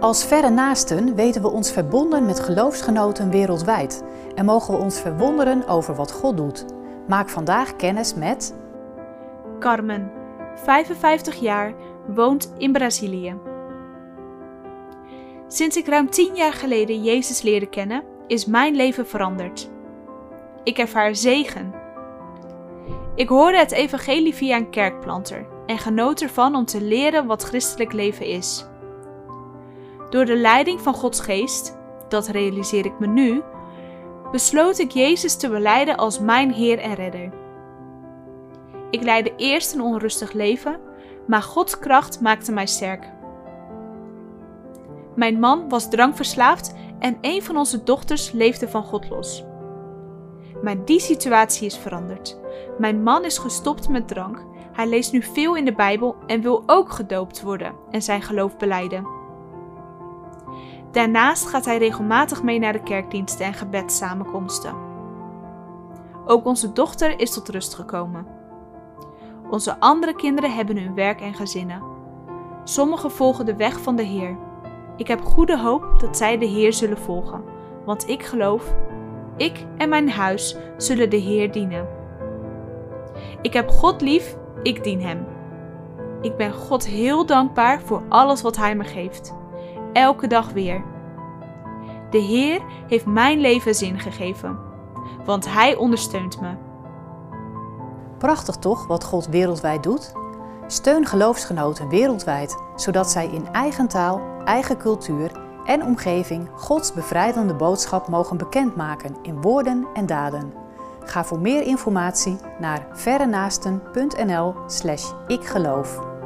Als verre naasten weten we ons verbonden met geloofsgenoten wereldwijd en mogen we ons verwonderen over wat God doet. Maak vandaag kennis met Carmen, 55 jaar, woont in Brazilië. Sinds ik ruim 10 jaar geleden Jezus leerde kennen, is mijn leven veranderd. Ik ervaar zegen. Ik hoorde het evangelie via een kerkplanter en genoot ervan om te leren wat christelijk leven is. Door de leiding van Gods geest, dat realiseer ik me nu, besloot ik Jezus te beleiden als mijn Heer en Redder. Ik leidde eerst een onrustig leven, maar Gods kracht maakte mij sterk. Mijn man was drankverslaafd en een van onze dochters leefde van God los. Maar die situatie is veranderd. Mijn man is gestopt met drank. Hij leest nu veel in de Bijbel en wil ook gedoopt worden en zijn geloof beleiden. Daarnaast gaat hij regelmatig mee naar de kerkdiensten en gebedssamenkomsten. Ook onze dochter is tot rust gekomen. Onze andere kinderen hebben hun werk en gezinnen. Sommigen volgen de weg van de Heer. Ik heb goede hoop dat zij de Heer zullen volgen, want ik geloof, ik en mijn huis zullen de Heer dienen. Ik heb God lief, ik dien Hem. Ik ben God heel dankbaar voor alles wat Hij me geeft. Elke dag weer. De Heer heeft mijn leven zin gegeven, want Hij ondersteunt me. Prachtig toch wat God wereldwijd doet? Steun geloofsgenoten wereldwijd, zodat zij in eigen taal, eigen cultuur en omgeving Gods bevrijdende boodschap mogen bekendmaken in woorden en daden. Ga voor meer informatie naar verrenaasten.nl/ikgeloof.